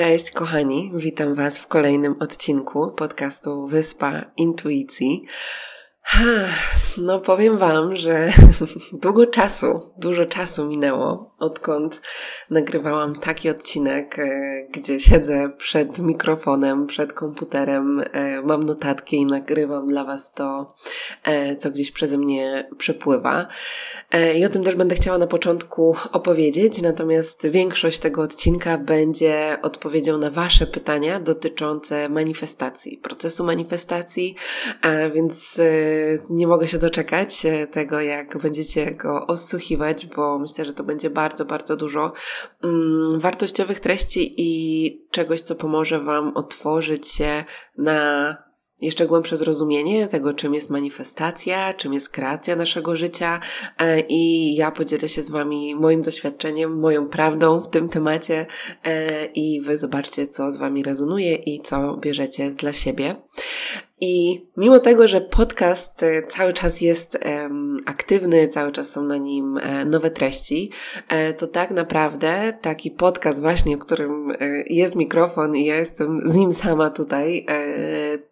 Cześć kochani, witam Was w kolejnym odcinku podcastu Wyspa Intuicji. No powiem Wam, że długo czasu, dużo czasu minęło, odkąd nagrywałam taki odcinek, e, gdzie siedzę przed mikrofonem, przed komputerem, e, mam notatki i nagrywam dla Was to, e, co gdzieś przeze mnie przepływa. I o tym też będę chciała na początku opowiedzieć, natomiast większość tego odcinka będzie odpowiedzią na Wasze pytania dotyczące manifestacji, procesu manifestacji, więc nie mogę się doczekać e, tego, jak będziecie go odsłuchiwać, bo myślę, że to będzie bardzo, bardzo dużo mm, wartościowych treści i czegoś, co pomoże Wam otworzyć się na jeszcze głębsze zrozumienie tego, czym jest manifestacja, czym jest kreacja naszego życia e, i ja podzielę się z Wami moim doświadczeniem, moją prawdą w tym temacie e, i Wy zobaczcie, co z Wami rezonuje i co bierzecie dla siebie. I mimo tego, że podcast e, cały czas jest aktywny, cały czas są na nim e, nowe treści, e, to tak naprawdę taki podcast właśnie, w którym jest mikrofon i ja jestem z nim sama tutaj,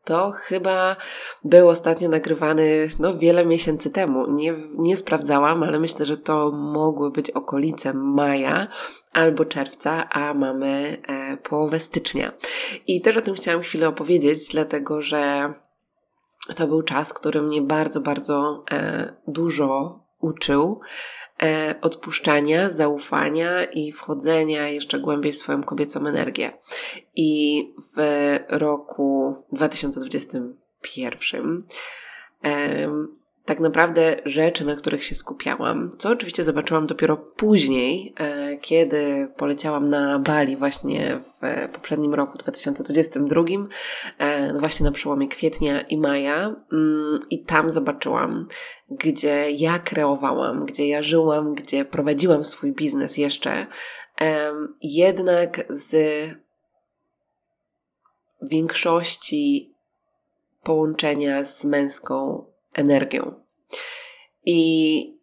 to chyba był ostatnio nagrywany no, wiele miesięcy temu. Nie, nie sprawdzałam, ale myślę, że to mogły być okolice maja albo czerwca, a mamy połowę stycznia. I też o tym chciałam chwilę opowiedzieć, dlatego że to był czas, który mnie bardzo, bardzo e, dużo uczył e, odpuszczania, zaufania i wchodzenia jeszcze głębiej w swoją kobiecą energię. I w roku 2021 tak naprawdę rzeczy, na których się skupiałam, co oczywiście zobaczyłam dopiero później, e, kiedy poleciałam na Bali właśnie w poprzednim roku 2022, e, właśnie na przełomie kwietnia i maja. Mm, i tam zobaczyłam, gdzie ja kreowałam, gdzie ja żyłam, gdzie prowadziłam swój biznes jeszcze, jednak z większości połączenia z męską energią. I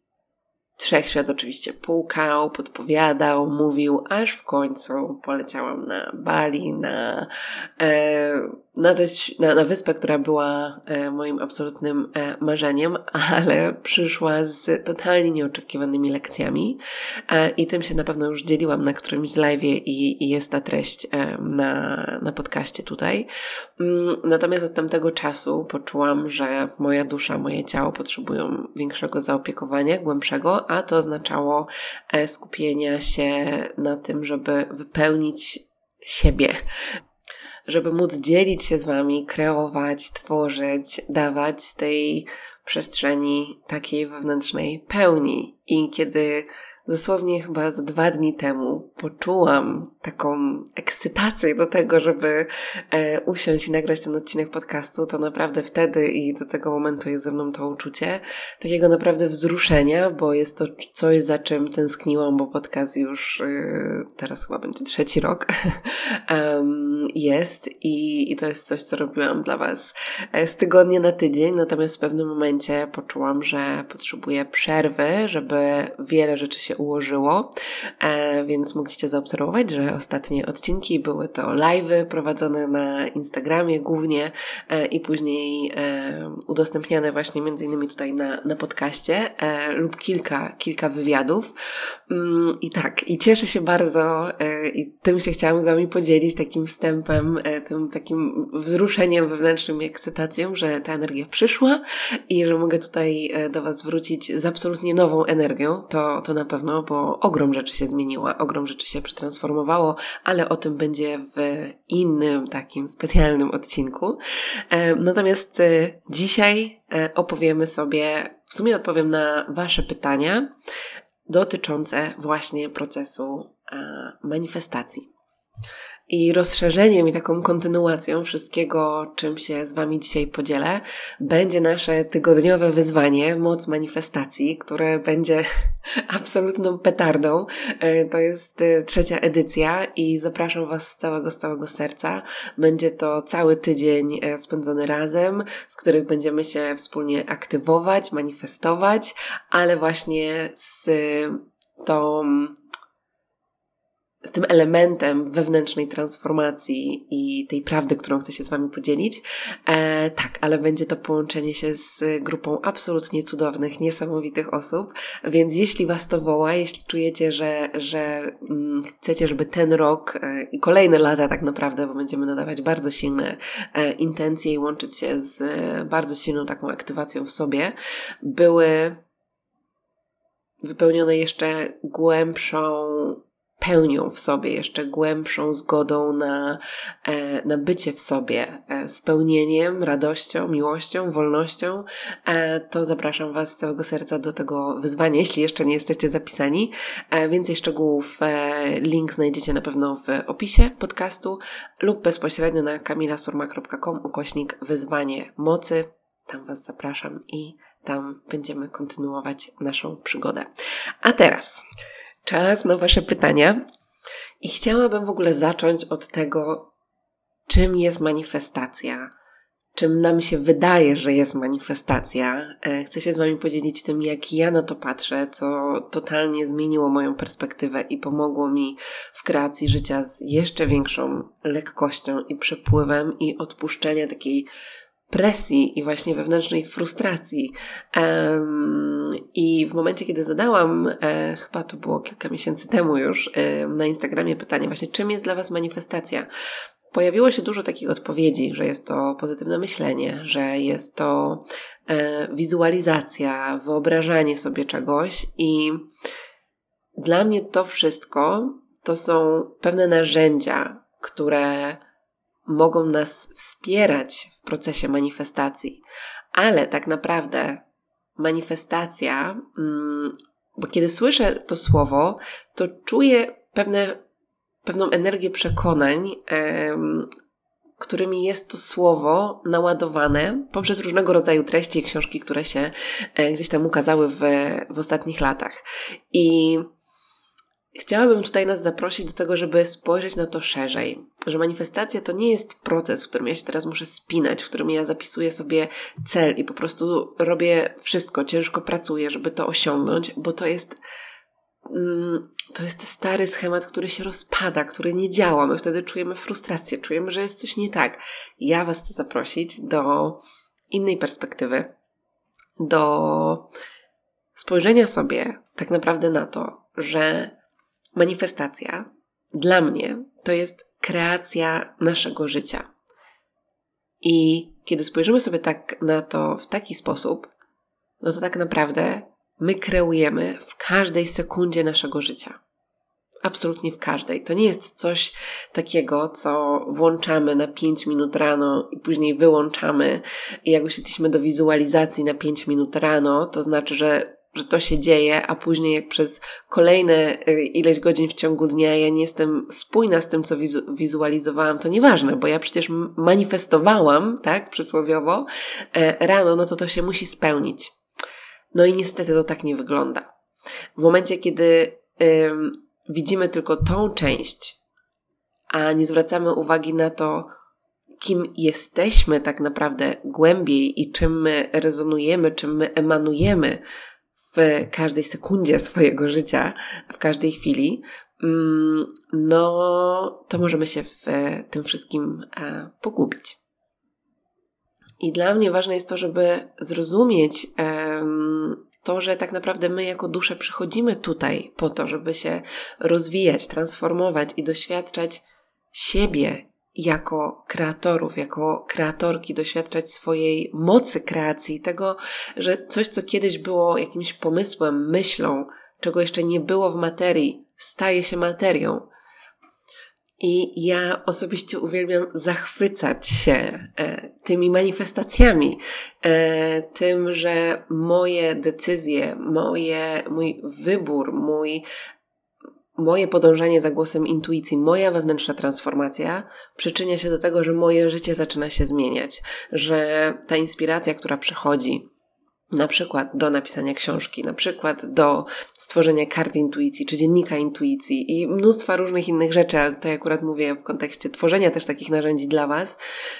Wszechświat oczywiście pukał, podpowiadał, mówił, aż w końcu poleciałam na Bali, na, e, na, coś, na, na wyspę, która była e, moim absolutnym e, marzeniem, ale przyszła z totalnie nieoczekiwanymi lekcjami e, i tym się na pewno już dzieliłam na którymś z live i, i jest ta treść e, na, na podcaście tutaj. Mm, natomiast od tamtego czasu poczułam, że moja dusza, moje ciało potrzebują większego zaopiekowania, głębszego, a to oznaczało e, skupienia się na tym, żeby wypełnić siebie. Żeby móc dzielić się z Wami, kreować, tworzyć, dawać z tej przestrzeni takiej wewnętrznej pełni. I kiedy dosłownie chyba z dwa dni temu poczułam taką ekscytację do tego, żeby e, usiąść i nagrać ten odcinek podcastu, to naprawdę wtedy i do tego momentu jest ze mną to uczucie. Takiego naprawdę wzruszenia, bo jest to coś, za czym tęskniłam, bo podcast już e, teraz chyba będzie trzeci rok. Um, jest i, i to jest coś, co robiłam dla Was e, z tygodnia na tydzień, natomiast w pewnym momencie poczułam, że potrzebuję przerwy, żeby wiele rzeczy się ułożyło, e, więc mogliście zaobserwować, że ostatnie odcinki były to live'y prowadzone na Instagramie głównie e, i później e, udostępniane właśnie między innymi tutaj na, na podcaście lub kilka, kilka wywiadów. Mm, I tak, i cieszę się bardzo i tym się chciałam z Wami podzielić, takim wstępem, tym takim wzruszeniem wewnętrznym i ekscytacją, że ta energia przyszła i że mogę tutaj do Was wrócić z absolutnie nową energią. To, to na pewno pewno, bo ogrom rzeczy się zmieniła, ogrom rzeczy się przetransformowało, ale o tym będzie w innym takim specjalnym odcinku. E, natomiast e, dzisiaj e, opowiemy sobie, w sumie odpowiem na Wasze pytania dotyczące właśnie procesu manifestacji. I rozszerzeniem i taką kontynuacją wszystkiego, czym się z Wami dzisiaj podzielę, będzie nasze tygodniowe wyzwanie Moc Manifestacji, które będzie absolutną petardą. E, to jest e, trzecia edycja i zapraszam Was z całego, z całego serca. Będzie to cały tydzień e, spędzony razem, w których będziemy się wspólnie aktywować, manifestować, ale właśnie z tą z tym elementem wewnętrznej transformacji i tej prawdy, którą chcę się z Wami podzielić. E, tak, ale będzie to połączenie się z grupą absolutnie cudownych, niesamowitych osób, więc jeśli Was to woła, jeśli czujecie, że, że mm, chcecie, żeby ten rok e, i kolejne lata tak naprawdę, bo będziemy nadawać bardzo silne e, intencje i łączyć się z e, bardzo silną taką aktywacją w sobie, były wypełnione jeszcze głębszą pełnią w sobie, jeszcze głębszą zgodą na, e, na bycie w sobie, e, spełnieniem, radością, miłością, wolnością, e, to zapraszam Was z całego serca do tego wyzwania, jeśli jeszcze nie jesteście zapisani. Więcej szczegółów, link znajdziecie na pewno w opisie podcastu lub bezpośrednio na kamilasurma.com ukośnik wyzwanie mocy. Tam Was zapraszam i tam będziemy kontynuować naszą przygodę. A teraz czas na Wasze pytania. I chciałabym w ogóle zacząć od tego, czym jest manifestacja, czym nam się wydaje, że jest manifestacja. E, chcę się z Wami podzielić tym, jak ja na to patrzę, co totalnie zmieniło moją perspektywę i pomogło mi w kreacji życia z jeszcze większą lekkością i przepływem i odpuszczenia takiej presji i właśnie wewnętrznej frustracji. I w momencie, kiedy zadałam, e, chyba to było kilka miesięcy temu już, e, na Instagramie pytanie właśnie, czym jest dla Was manifestacja? Pojawiło się dużo takich odpowiedzi, że jest to pozytywne myślenie, że jest to e, wizualizacja, wyobrażanie sobie czegoś i dla mnie to wszystko to są pewne narzędzia, które mogą nas wspierać w procesie manifestacji, ale tak naprawdę manifestacja, mm, bo kiedy słyszę to słowo, to czuję pewne, pewną energię przekonań, którymi jest to słowo naładowane poprzez różnego rodzaju treści i książki, które się e, gdzieś tam ukazały w, w ostatnich latach. I Chciałabym tutaj nas zaprosić do tego, żeby spojrzeć na to szerzej, że manifestacja to nie jest proces, w którym ja się teraz muszę spinać, w którym ja zapisuję sobie cel i po prostu robię wszystko, ciężko pracuję, żeby to osiągnąć, bo to jest mm, to jest stary schemat, który się rozpada, który nie działa. My wtedy czujemy frustrację, czujemy, że jest coś nie tak. Ja Was chcę zaprosić do innej perspektywy, do spojrzenia sobie tak naprawdę na to, że Manifestacja dla mnie to jest kreacja naszego życia. I kiedy spojrzymy sobie tak na to w taki sposób, no to tak naprawdę my kreujemy w każdej sekundzie naszego życia. Absolutnie w każdej. To nie jest coś takiego, co włączamy na 5 minut rano i później wyłączamy. I jak usiedliśmy do wizualizacji na 5 minut rano, to znaczy, że że to się dzieje, a później jak przez kolejne y, ileś godzin w ciągu dnia ja nie jestem spójna z tym, co wizu wizualizowałam, to nieważne, bo ja przecież manifestowałam, tak, przysłowiowo, e, rano, no to to się musi spełnić. No i niestety to tak nie wygląda. W momencie, kiedy ym, widzimy tylko tą część, a nie zwracamy uwagi na to, kim jesteśmy tak naprawdę głębiej i czym my rezonujemy, czym my emanujemy, w każdej sekundzie swojego życia, w każdej chwili, mm, no to możemy się w tym wszystkim e, pogubić. I dla mnie ważne jest to, żeby zrozumieć to, że tak naprawdę my jako dusze przychodzimy tutaj po to, żeby się rozwijać, transformować i doświadczać siebie jako kreatorów, jako kreatorki doświadczać swojej mocy kreacji, tego, że coś, co kiedyś było jakimś pomysłem, myślą, czego jeszcze nie było w materii, staje się materią. I ja osobiście uwielbiam zachwycać się e, tymi manifestacjami, e, tym, że moje decyzje, moje, mój wybór, mój moje podążanie za głosem intuicji, moja wewnętrzna transformacja przyczynia się do tego, że moje życie zaczyna się zmieniać, że ta inspiracja, która przychodzi, na przykład do napisania książki, na przykład do stworzenia kart intuicji, czy dziennika intuicji i mnóstwa różnych innych rzeczy, ale tutaj akurat mówię w kontekście tworzenia też takich narzędzi dla Was,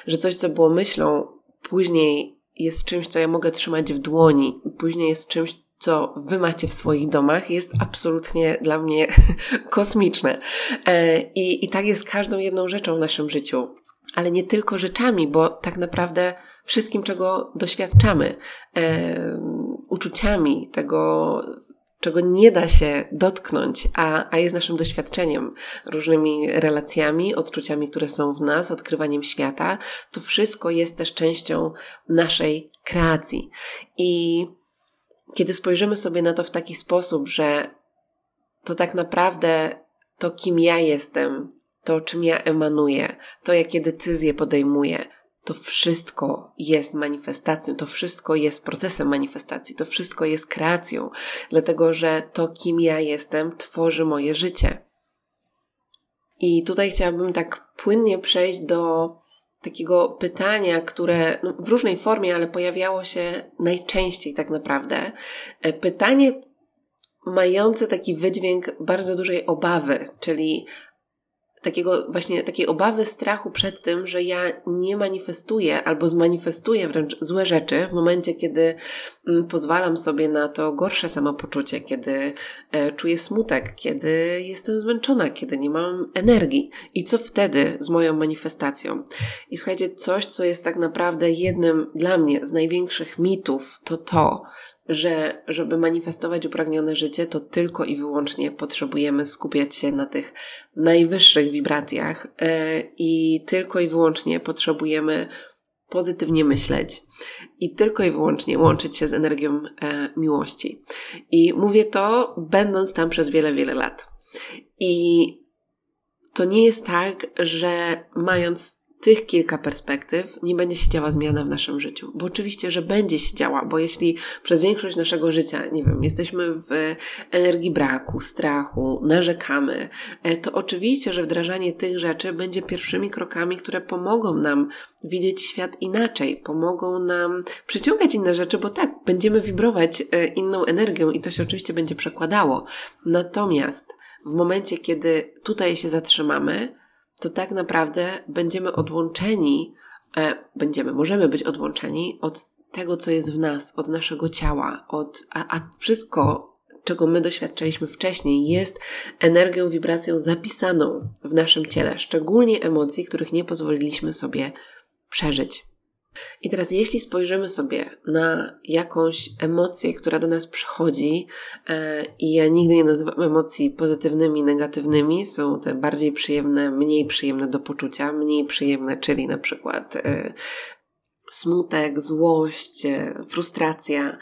że coś, co było myślą, później jest czymś, co ja mogę trzymać w dłoni, później jest czymś, co wy macie w swoich domach, jest absolutnie dla mnie kosmiczne. E, I, I tak jest każdą jedną rzeczą w naszym życiu. Ale nie tylko rzeczami, bo tak naprawdę wszystkim, czego doświadczamy, e, uczuciami, tego, czego nie da się dotknąć, a, a jest naszym doświadczeniem, różnymi relacjami, odczuciami, które są w nas, odkrywaniem świata, to wszystko jest też częścią naszej kreacji. I kiedy spojrzymy sobie na to w taki sposób, że to tak naprawdę to, kim ja jestem, to, czym ja emanuję, to, jakie decyzje podejmuję, to wszystko jest manifestacją, to wszystko jest procesem manifestacji, to wszystko jest kreacją, dlatego że to, kim ja jestem, tworzy moje życie. I tutaj chciałabym tak płynnie przejść do takiego pytania, które no, w różnej formie, ale pojawiało się najczęściej tak naprawdę. E, pytanie mające taki wydźwięk bardzo dużej obawy, czyli takiego właśnie takiej obawy, strachu przed tym, że ja nie manifestuję albo zmanifestuję wręcz złe rzeczy w momencie, kiedy mm, pozwalam sobie na to gorsze samopoczucie, kiedy e, czuję smutek, kiedy jestem zmęczona, kiedy nie mam energii. I co wtedy z moją manifestacją? I słuchajcie, coś, co jest tak naprawdę jednym dla mnie z największych mitów, to to, że żeby manifestować upragnione życie, to tylko i wyłącznie potrzebujemy skupiać się na tych najwyższych wibracjach e, i tylko i wyłącznie potrzebujemy pozytywnie myśleć i tylko i wyłącznie łączyć się z energią e, miłości. I mówię to, będąc tam przez wiele, wiele lat. I to nie jest tak, że mając tych kilka perspektyw nie będzie się działa zmiana w naszym życiu. Bo oczywiście, że będzie się działa, bo jeśli przez większość naszego życia, nie wiem, jesteśmy w energii braku, strachu, narzekamy, e, to oczywiście, że wdrażanie tych rzeczy będzie pierwszymi krokami, które pomogą nam widzieć świat inaczej, pomogą nam przyciągać inne rzeczy, bo tak, będziemy wibrować e, inną energią i to się oczywiście będzie przekładało. Natomiast w momencie, kiedy tutaj się zatrzymamy, to tak naprawdę będziemy odłączeni, e, będziemy, możemy być odłączeni od tego, co jest w nas, od naszego ciała, od, a, a wszystko, czego my doświadczaliśmy wcześniej, jest energią, wibracją zapisaną w naszym ciele, szczególnie emocji, których nie pozwoliliśmy sobie przeżyć. I teraz, jeśli spojrzymy sobie na jakąś emocję, która do nas przychodzi, e, i ja nigdy nie nazywam emocji pozytywnymi, negatywnymi, są te bardziej przyjemne, mniej przyjemne do poczucia, mniej przyjemne, czyli na przykład e, smutek, złość, e, frustracja,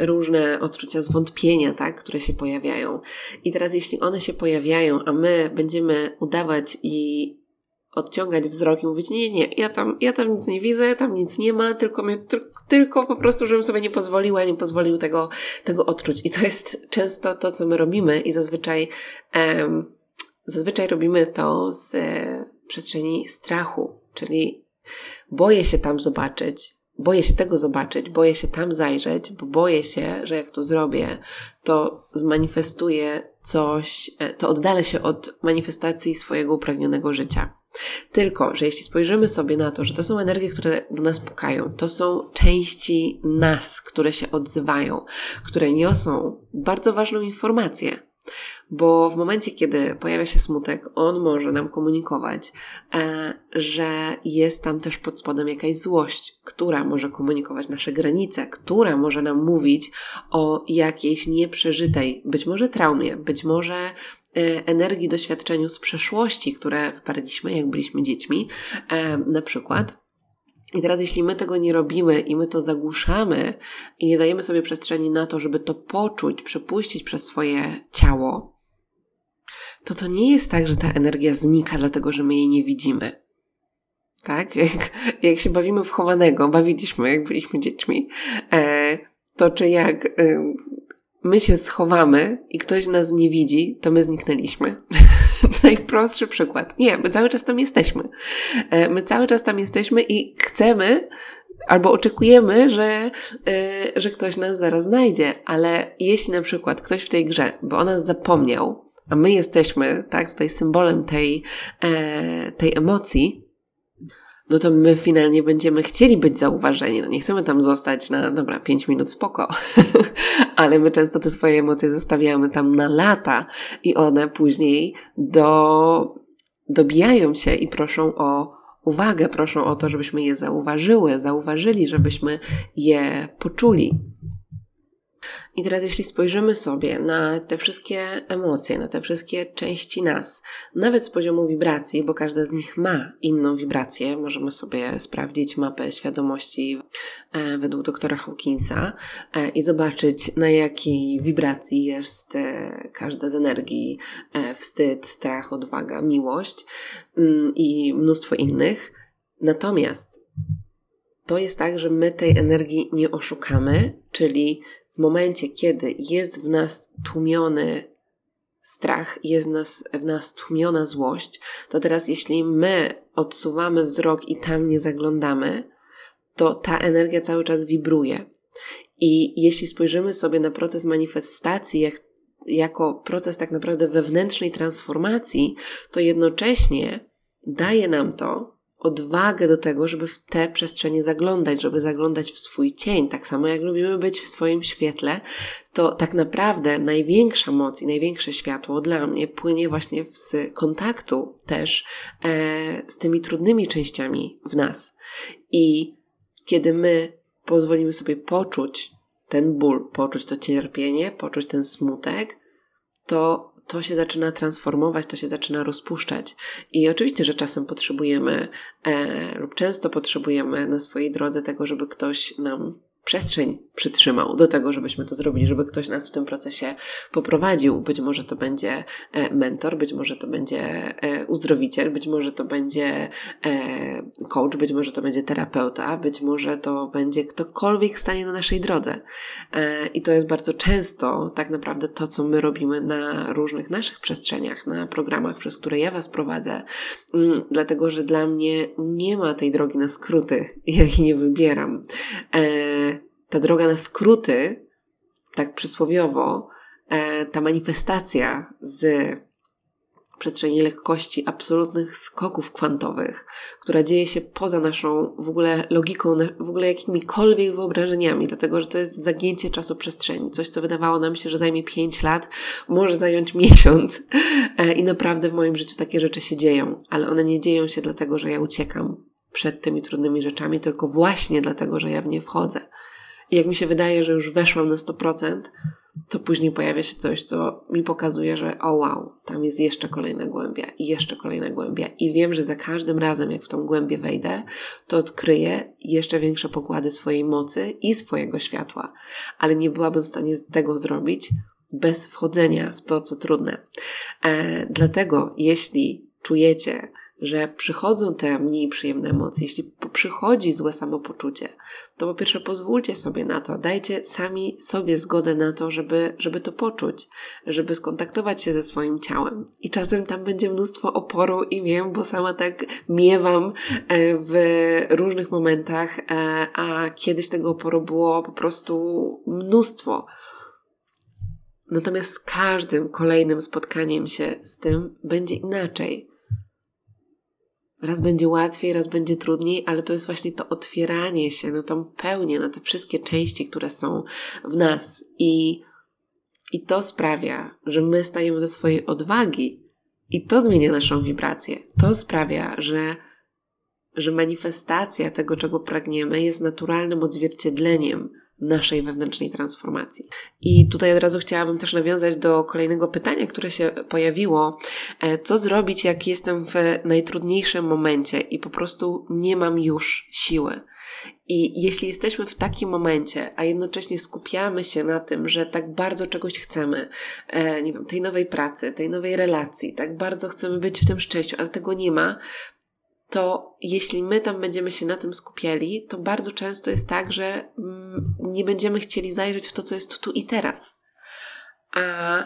różne odczucia zwątpienia, tak, które się pojawiają. I teraz, jeśli one się pojawiają, a my będziemy udawać i odciągać wzrok i mówić, nie, nie, ja tam, ja tam nic nie widzę, tam nic nie ma, tylko, mnie, tylko po prostu, żebym sobie nie pozwoliła, nie pozwolił tego, tego odczuć. I to jest często to, co my robimy i zazwyczaj, um, zazwyczaj robimy to z e, przestrzeni strachu, czyli boję się tam zobaczyć, boję się tego zobaczyć, boję się tam zajrzeć, bo boję się, że jak to zrobię, to zmanifestuję coś, e, to oddalę się od manifestacji swojego upragnionego życia. Tylko, że jeśli spojrzymy sobie na to, że to są energie, które do nas pukają, to są części nas, które się odzywają, które niosą bardzo ważną informację, bo w momencie, kiedy pojawia się smutek, on może nam komunikować, e, że jest tam też pod spodem jakaś złość, która może komunikować nasze granice, która może nam mówić o jakiejś nieprzeżytej, być może traumie, być może energii, doświadczeniu z przeszłości, które wparliśmy, jak byliśmy dziećmi, e, na przykład. I teraz, jeśli my tego nie robimy i my to zagłuszamy i nie dajemy sobie przestrzeni na to, żeby to poczuć, przepuścić przez swoje ciało, to to nie jest tak, że ta energia znika, dlatego że my jej nie widzimy. Tak? Jak, jak się bawimy w chowanego, bawiliśmy, jak byliśmy dziećmi, e, to czy jak e, my się schowamy i ktoś nas nie widzi, to my zniknęliśmy. Najprostszy przykład. Nie, my cały czas tam jesteśmy. E, my cały czas tam jesteśmy i chcemy albo oczekujemy, że, yy, że ktoś nas zaraz znajdzie, ale jeśli na przykład ktoś w tej grze, bo o nas zapomniał, a my jesteśmy, tak, tutaj symbolem tej, e, tej emocji, no to my finalnie będziemy chcieli być zauważeni. No nie chcemy tam zostać na, dobra, 5 minut spoko, ale my często te swoje emocje zostawiamy tam na lata i one później do, dobijają się i proszą o uwagę, proszą o to, żebyśmy je zauważyły, zauważyli, żebyśmy je poczuli. I teraz, jeśli spojrzymy sobie na te wszystkie emocje, na te wszystkie części nas, nawet z poziomu wibracji, bo każda z nich ma inną wibrację, możemy sobie sprawdzić mapę świadomości e, według doktora Hawkinsa e, i zobaczyć, na jakiej wibracji jest e, każda z energii wstyd, strach, odwaga, miłość mm, i mnóstwo innych. Natomiast to jest tak, że my tej energii nie oszukamy, czyli w momencie, kiedy jest w nas tłumiony strach, jest w nas, w nas tłumiona złość, to teraz jeśli my odsuwamy wzrok i tam nie zaglądamy, to ta energia cały czas wibruje. I jeśli spojrzymy sobie na proces manifestacji, jak, jako proces tak naprawdę wewnętrznej transformacji, to jednocześnie daje nam to odwagę do tego, żeby w te przestrzenie zaglądać, żeby zaglądać w swój cień. Tak samo jak lubimy być w swoim świetle, to tak naprawdę największa moc i największe światło dla mnie płynie właśnie z kontaktu też e, z tymi trudnymi częściami w nas. I kiedy my pozwolimy sobie poczuć ten ból, poczuć to cierpienie, poczuć ten smutek, to to się zaczyna transformować, to się zaczyna rozpuszczać. I oczywiście, że czasem potrzebujemy e, lub często potrzebujemy na swojej drodze tego, żeby ktoś nam przestrzeń przytrzymał do tego, żebyśmy to zrobili, żeby ktoś nas w tym procesie poprowadził. Być może to będzie e, mentor, być może to będzie e, uzdrowiciel, być może to będzie e, coach, być może to będzie terapeuta, być może to będzie ktokolwiek stanie na naszej drodze. I to jest bardzo często tak naprawdę to, co my robimy na różnych naszych przestrzeniach, na programach, przez które ja Was prowadzę, mm, dlatego że dla mnie nie ma tej drogi na skróty, ja ich nie wybieram ta droga na skróty, tak przysłowiowo, e, ta manifestacja z przestrzeni lekkości, absolutnych skoków kwantowych, która dzieje się poza naszą w ogóle logiką, w ogóle jakimikolwiek wyobrażeniami, dlatego że to jest zagięcie czasu przestrzeni. Coś, co wydawało nam się, że zajmie 5 lat, może zająć miesiąc. E, I naprawdę w moim życiu takie rzeczy się dzieją, ale one nie dzieją się dlatego, że ja uciekam przed tymi trudnymi rzeczami, tylko właśnie dlatego, że ja w nie wchodzę. I jak mi się wydaje, że już weszłam na 100%, to później pojawia się coś, co mi pokazuje, że o wow, tam jest jeszcze kolejna głębia i jeszcze kolejna głębia. I wiem, że za każdym razem, jak w tą głębię wejdę, to odkryję jeszcze większe pokłady swojej mocy i swojego światła. Ale nie byłabym w stanie tego zrobić bez wchodzenia w to, co trudne. E, dlatego, jeśli czujecie, że przychodzą te mniej przyjemne emocje, jeśli przychodzi złe samopoczucie, to po pierwsze pozwólcie sobie na to, dajcie sami sobie zgodę na to, żeby, żeby to poczuć, żeby skontaktować się ze swoim ciałem. I czasem tam będzie mnóstwo oporu i wiem, bo sama tak miewam e, w różnych momentach, e, a kiedyś tego oporu było po prostu mnóstwo. Natomiast z każdym kolejnym spotkaniem się z tym będzie inaczej Raz będzie łatwiej, raz będzie trudniej, ale to jest właśnie to otwieranie się na tą pełnię, na te wszystkie części, które są w nas. I, i to sprawia, że my stajemy do swojej odwagi i to zmienia naszą wibrację. To sprawia, że, że manifestacja tego, czego pragniemy, jest naturalnym odzwierciedleniem naszej wewnętrznej transformacji. I tutaj od razu chciałabym też nawiązać do kolejnego pytania, które się pojawiło. E, co zrobić, jak jestem w najtrudniejszym momencie i po prostu nie mam już siły? I jeśli jesteśmy w takim momencie, a jednocześnie skupiamy się na tym, że tak bardzo czegoś chcemy, e, nie wiem, tej nowej pracy, tej nowej relacji, tak bardzo chcemy być w tym szczęściu, ale tego nie ma, to jeśli my tam będziemy się na tym skupiali, to bardzo często jest tak, że mm, nie będziemy chcieli zajrzeć w to, co jest tu i teraz. A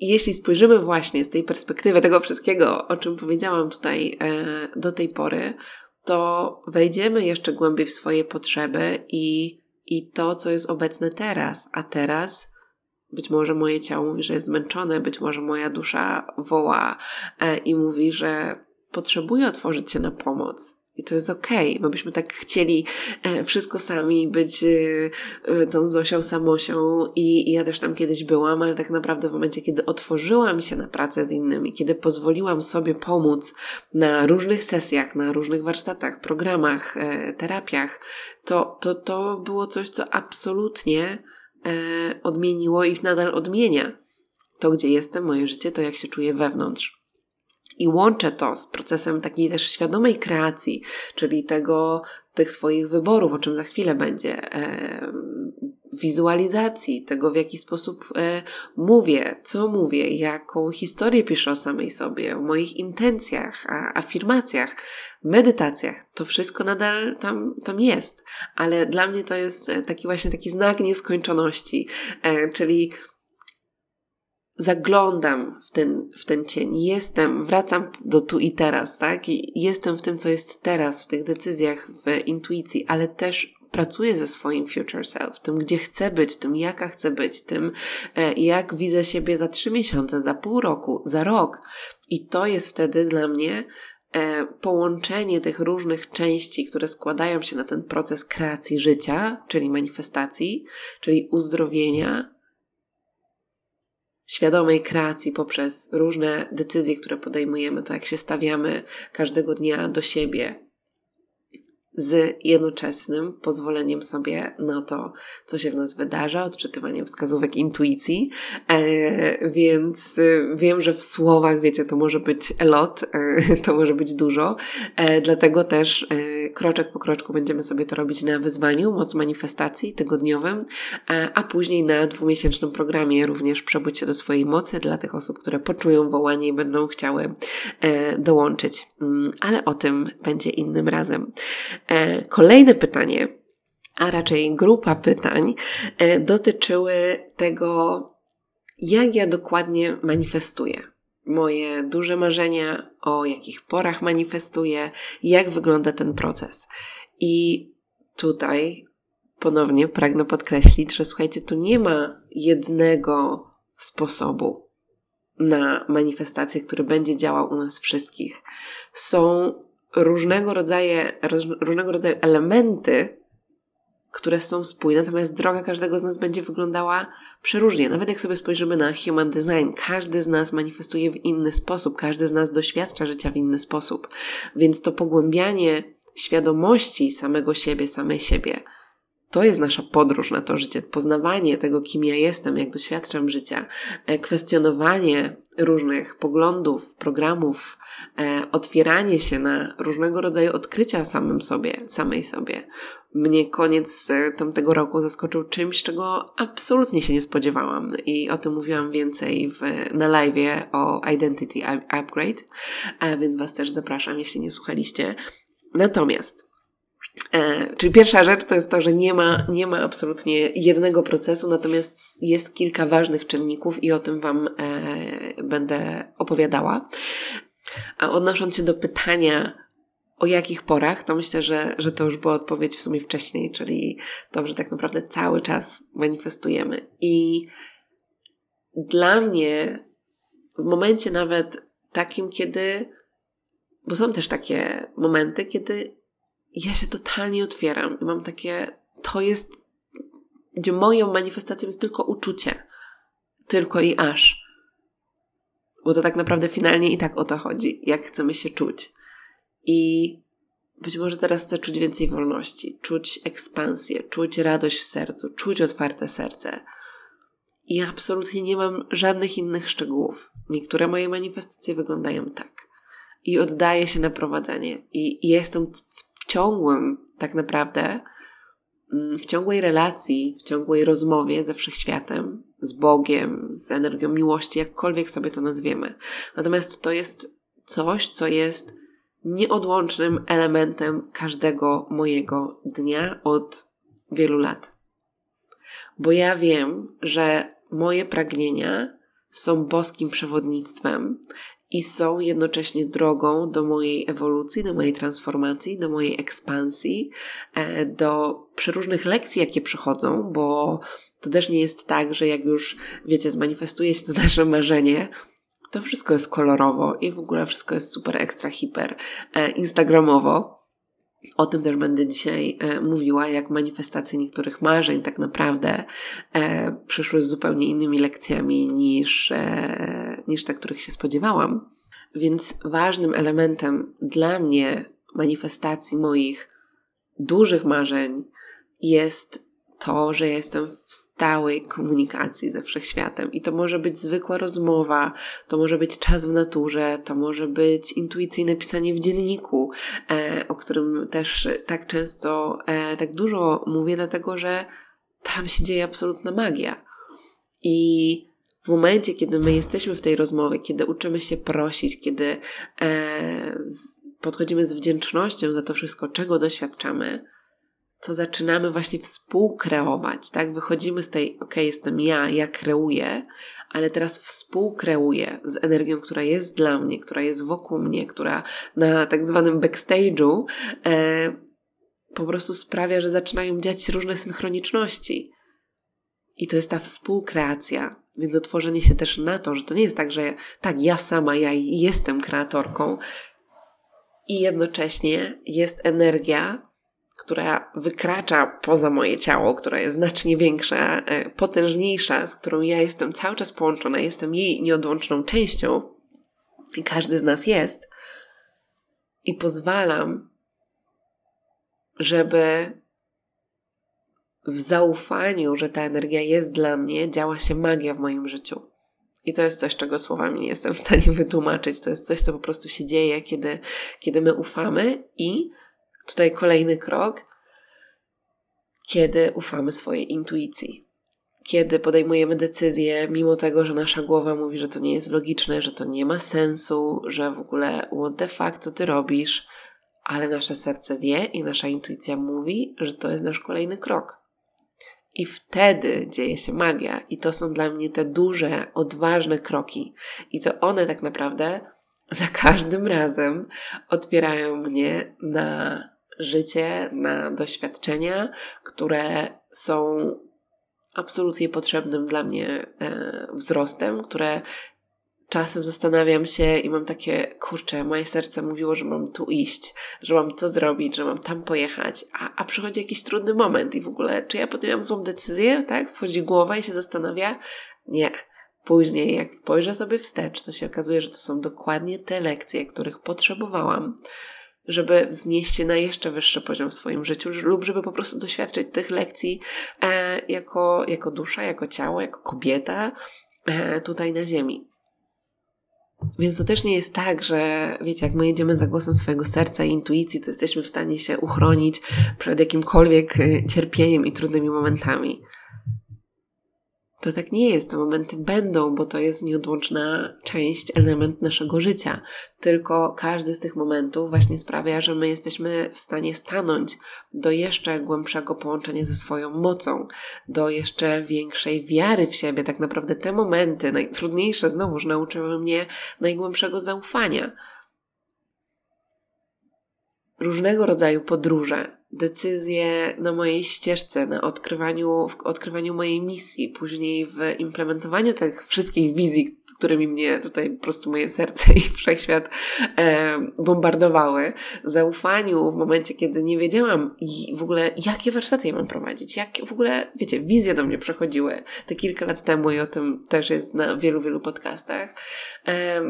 jeśli spojrzymy właśnie z tej perspektywy tego wszystkiego, o czym powiedziałam tutaj e, do tej pory, to wejdziemy jeszcze głębiej w swoje potrzeby i, i to, co jest obecne teraz. A teraz być może moje ciało mówi, że jest zmęczone, być może moja dusza woła e, i mówi, że potrzebuje otworzyć się na pomoc. I to jest okej. Okay. My byśmy tak chcieli e, wszystko sami być e, tą Zosią Samosią i, ja też tam kiedyś byłam, ale tak naprawdę w momencie, kiedy otworzyłam się na pracę z innymi, kiedy pozwoliłam sobie pomóc na różnych sesjach, na różnych warsztatach, programach, terapiach, to, to, to było coś, co absolutnie e, odmieniło i nadal odmienia to, gdzie jestem, moje życie, to jak się czuję wewnątrz. I łączę to z procesem takiej też świadomej kreacji, czyli tego, tych swoich wyborów, o czym za chwilę będzie, e, wizualizacji, tego w jaki sposób e, mówię, co mówię, jaką historię piszę o samej sobie, o moich intencjach, a, afirmacjach, medytacjach. To wszystko nadal tam, tam jest, ale dla mnie to jest e, taki właśnie taki znak nieskończoności, e, czyli zaglądam w ten, w ten cień, jestem, wracam do tu i teraz, tak? I jestem w tym, co jest teraz, w tych decyzjach, w intuicji, ale też pracuję ze swoim future self, tym, gdzie chcę być, tym, jaka chcę być, tym, e, jak widzę siebie za trzy miesiące, za pół roku, za rok. I to jest wtedy dla mnie e, połączenie tych różnych części, które składają się na ten proces kreacji życia, czyli manifestacji, czyli uzdrowienia, świadomej kreacji poprzez różne decyzje, które podejmujemy, to jak się stawiamy każdego dnia do siebie, z jednoczesnym pozwoleniem sobie na to, co się w nas wydarza, odczytywaniem wskazówek intuicji, e, więc e, wiem, że w słowach, wiecie, to może być lot, e, to może być dużo, e, dlatego też e, kroczek po kroczku będziemy sobie to robić na wyzwaniu Moc Manifestacji tygodniowym, e, a później na dwumiesięcznym programie również przebudź się do swojej mocy dla tych osób, które poczują wołanie i będą chciały dołączyć. Mm, ale o tym będzie innym razem. E, kolejne pytanie, a raczej grupa pytań, e, dotyczyły tego, jak ja dokładnie manifestuję moje duże marzenia, o jakich porach manifestuję, jak wygląda ten proces. I tutaj ponownie pragnę podkreślić, że słuchajcie, tu nie ma jednego sposobu na manifestację, który będzie działał u nas wszystkich. Są różnego rodzaju, różnego rodzaju elementy, które są spójne, natomiast droga każdego z nas będzie wyglądała przeróżnie. Nawet jak sobie spojrzymy na human design, każdy z nas manifestuje w inny sposób, każdy z nas doświadcza życia w inny sposób. Więc to pogłębianie świadomości samego siebie, samej siebie, to jest nasza podróż na to życie, poznawanie tego, kim ja jestem, jak doświadczam życia, e, kwestionowanie różnych poglądów, programów, e, otwieranie się na różnego rodzaju odkrycia o samym sobie, samej sobie. Mnie koniec e, tamtego roku zaskoczył czymś, czego absolutnie się nie spodziewałam i o tym mówiłam więcej w, na live o Identity Upgrade, więc Was też zapraszam, jeśli nie słuchaliście. Natomiast czyli pierwsza rzecz to jest to, że nie ma, nie ma absolutnie jednego procesu, natomiast jest kilka ważnych czynników i o tym Wam e, będę opowiadała. A odnosząc się do pytania, o jakich porach, to myślę, że, że to już była odpowiedź w sumie wcześniej, czyli to, że tak naprawdę cały czas manifestujemy. I dla mnie w momencie nawet takim, kiedy, bo są też takie momenty, kiedy ja się totalnie otwieram i mam takie, to jest, gdzie moją manifestacją jest tylko uczucie. Tylko i aż. Bo to tak naprawdę finalnie i tak o to chodzi, jak chcemy się czuć. I być może teraz chcę czuć więcej wolności, czuć ekspansję, czuć radość w sercu, czuć otwarte serce. I absolutnie nie mam żadnych innych szczegółów. Niektóre moje manifestacje wyglądają tak. I oddaję się na prowadzenie. I jestem w ciągłym, tak naprawdę, mm, w ciągłej relacji, w ciągłej rozmowie ze wszechświatem, z Bogiem, z energią miłości, jakkolwiek sobie to nazwiemy. Natomiast to jest coś, co jest nieodłącznym elementem każdego mojego dnia od wielu lat. Bo ja wiem, że moje pragnienia są boskim przewodnictwem i są jednocześnie drogą do mojej ewolucji, do mojej transformacji, do mojej ekspansji, e, do przeróżnych lekcji, jakie przychodzą, bo to też nie jest tak, że jak już, wiecie, zmanifestuje się to nasze marzenie, to wszystko jest kolorowo i w ogóle wszystko jest super ekstra, hiper e, instagramowo. O tym też będę dzisiaj e, mówiła, jak manifestacje niektórych marzeń tak naprawdę e, przyszły z zupełnie innymi lekcjami niż, e, niż te, których się spodziewałam. Więc ważnym elementem dla mnie manifestacji moich dużych marzeń jest to, że jestem w stałej komunikacji ze wszechświatem. I to może być zwykła rozmowa, to może być czas w naturze, to może być intuicyjne pisanie w dzienniku, e, o którym też tak często, e, tak dużo mówię, dlatego że tam się dzieje absolutna magia. I w momencie, kiedy my jesteśmy w tej rozmowie, kiedy uczymy się prosić, kiedy e, z, podchodzimy z wdzięcznością za to wszystko, czego doświadczamy, to zaczynamy właśnie współkreować, tak? Wychodzimy z tej, ok, jestem ja, ja kreuję, ale teraz współkreuję z energią, która jest dla mnie, która jest wokół mnie, która na tak zwanym backstage'u e, po prostu sprawia, że zaczynają dziać się różne synchroniczności. I to jest ta współkreacja, więc otworzenie się też na to, że to nie jest tak, że tak, ja sama, ja jestem kreatorką i jednocześnie jest energia, która wykracza poza moje ciało, która jest znacznie większa, e, potężniejsza, z którą ja jestem cały czas połączona, jestem jej nieodłączną częścią i każdy z nas jest. I pozwalam, żeby w zaufaniu, że ta energia jest dla mnie, działa się magia w moim życiu. I to jest coś, czego słowami nie jestem w stanie wytłumaczyć. To jest coś, co po prostu się dzieje, kiedy, kiedy my ufamy i Tutaj kolejny krok, kiedy ufamy swojej intuicji. Kiedy podejmujemy decyzję, mimo tego, że nasza głowa mówi, że to nie jest logiczne, że to nie ma sensu, że w ogóle what the fuck, co ty robisz, ale nasze serce wie i nasza intuicja mówi, że to jest nasz kolejny krok. I wtedy dzieje się magia, i to są dla mnie te duże, odważne kroki. I to one tak naprawdę za każdym razem otwierają mnie na życie, na doświadczenia, które są absolutnie potrzebnym dla mnie e, wzrostem, które czasem zastanawiam się i mam takie, kurczę, moje serce mówiło, że mam tu iść, że mam to zrobić, że mam tam pojechać, a, a przychodzi jakiś trudny moment i w ogóle, czy ja podjęłam złą decyzję, tak? Wchodzi głowa i się zastanawia. Nie. Później, jak spojrzę sobie wstecz, to się okazuje, że to są dokładnie te lekcje, których potrzebowałam, żeby wznieść się na jeszcze wyższy poziom w swoim życiu, lub żeby po prostu doświadczyć tych lekcji e, jako, jako dusza, jako ciało, jako kobieta e, tutaj na Ziemi. Więc to też nie jest tak, że wiecie, jak my jedziemy za głosem swojego serca i intuicji, to jesteśmy w stanie się uchronić przed jakimkolwiek e, cierpieniem i trudnymi momentami to tak nie jest. Te momenty będą, bo to jest nieodłączna część, element naszego życia. Tylko każdy z tych momentów właśnie sprawia, że my jesteśmy w stanie stanąć do jeszcze głębszego połączenia ze swoją mocą, do jeszcze większej wiary w siebie. Tak naprawdę te momenty, najtrudniejsze, znowuż nauczyły mnie najgłębszego zaufania. Różnego rodzaju podróże decyzje na mojej ścieżce, na odkrywaniu, w odkrywaniu mojej misji, później w implementowaniu tych wszystkich wizji, którymi mnie tutaj po prostu moje serce i wszechświat e, bombardowały, zaufaniu w momencie, kiedy nie wiedziałam i w ogóle jakie warsztaty ja mam prowadzić, jak w ogóle, wiecie, wizje do mnie przechodziły te kilka lat temu i o tym też jest na wielu, wielu podcastach. E,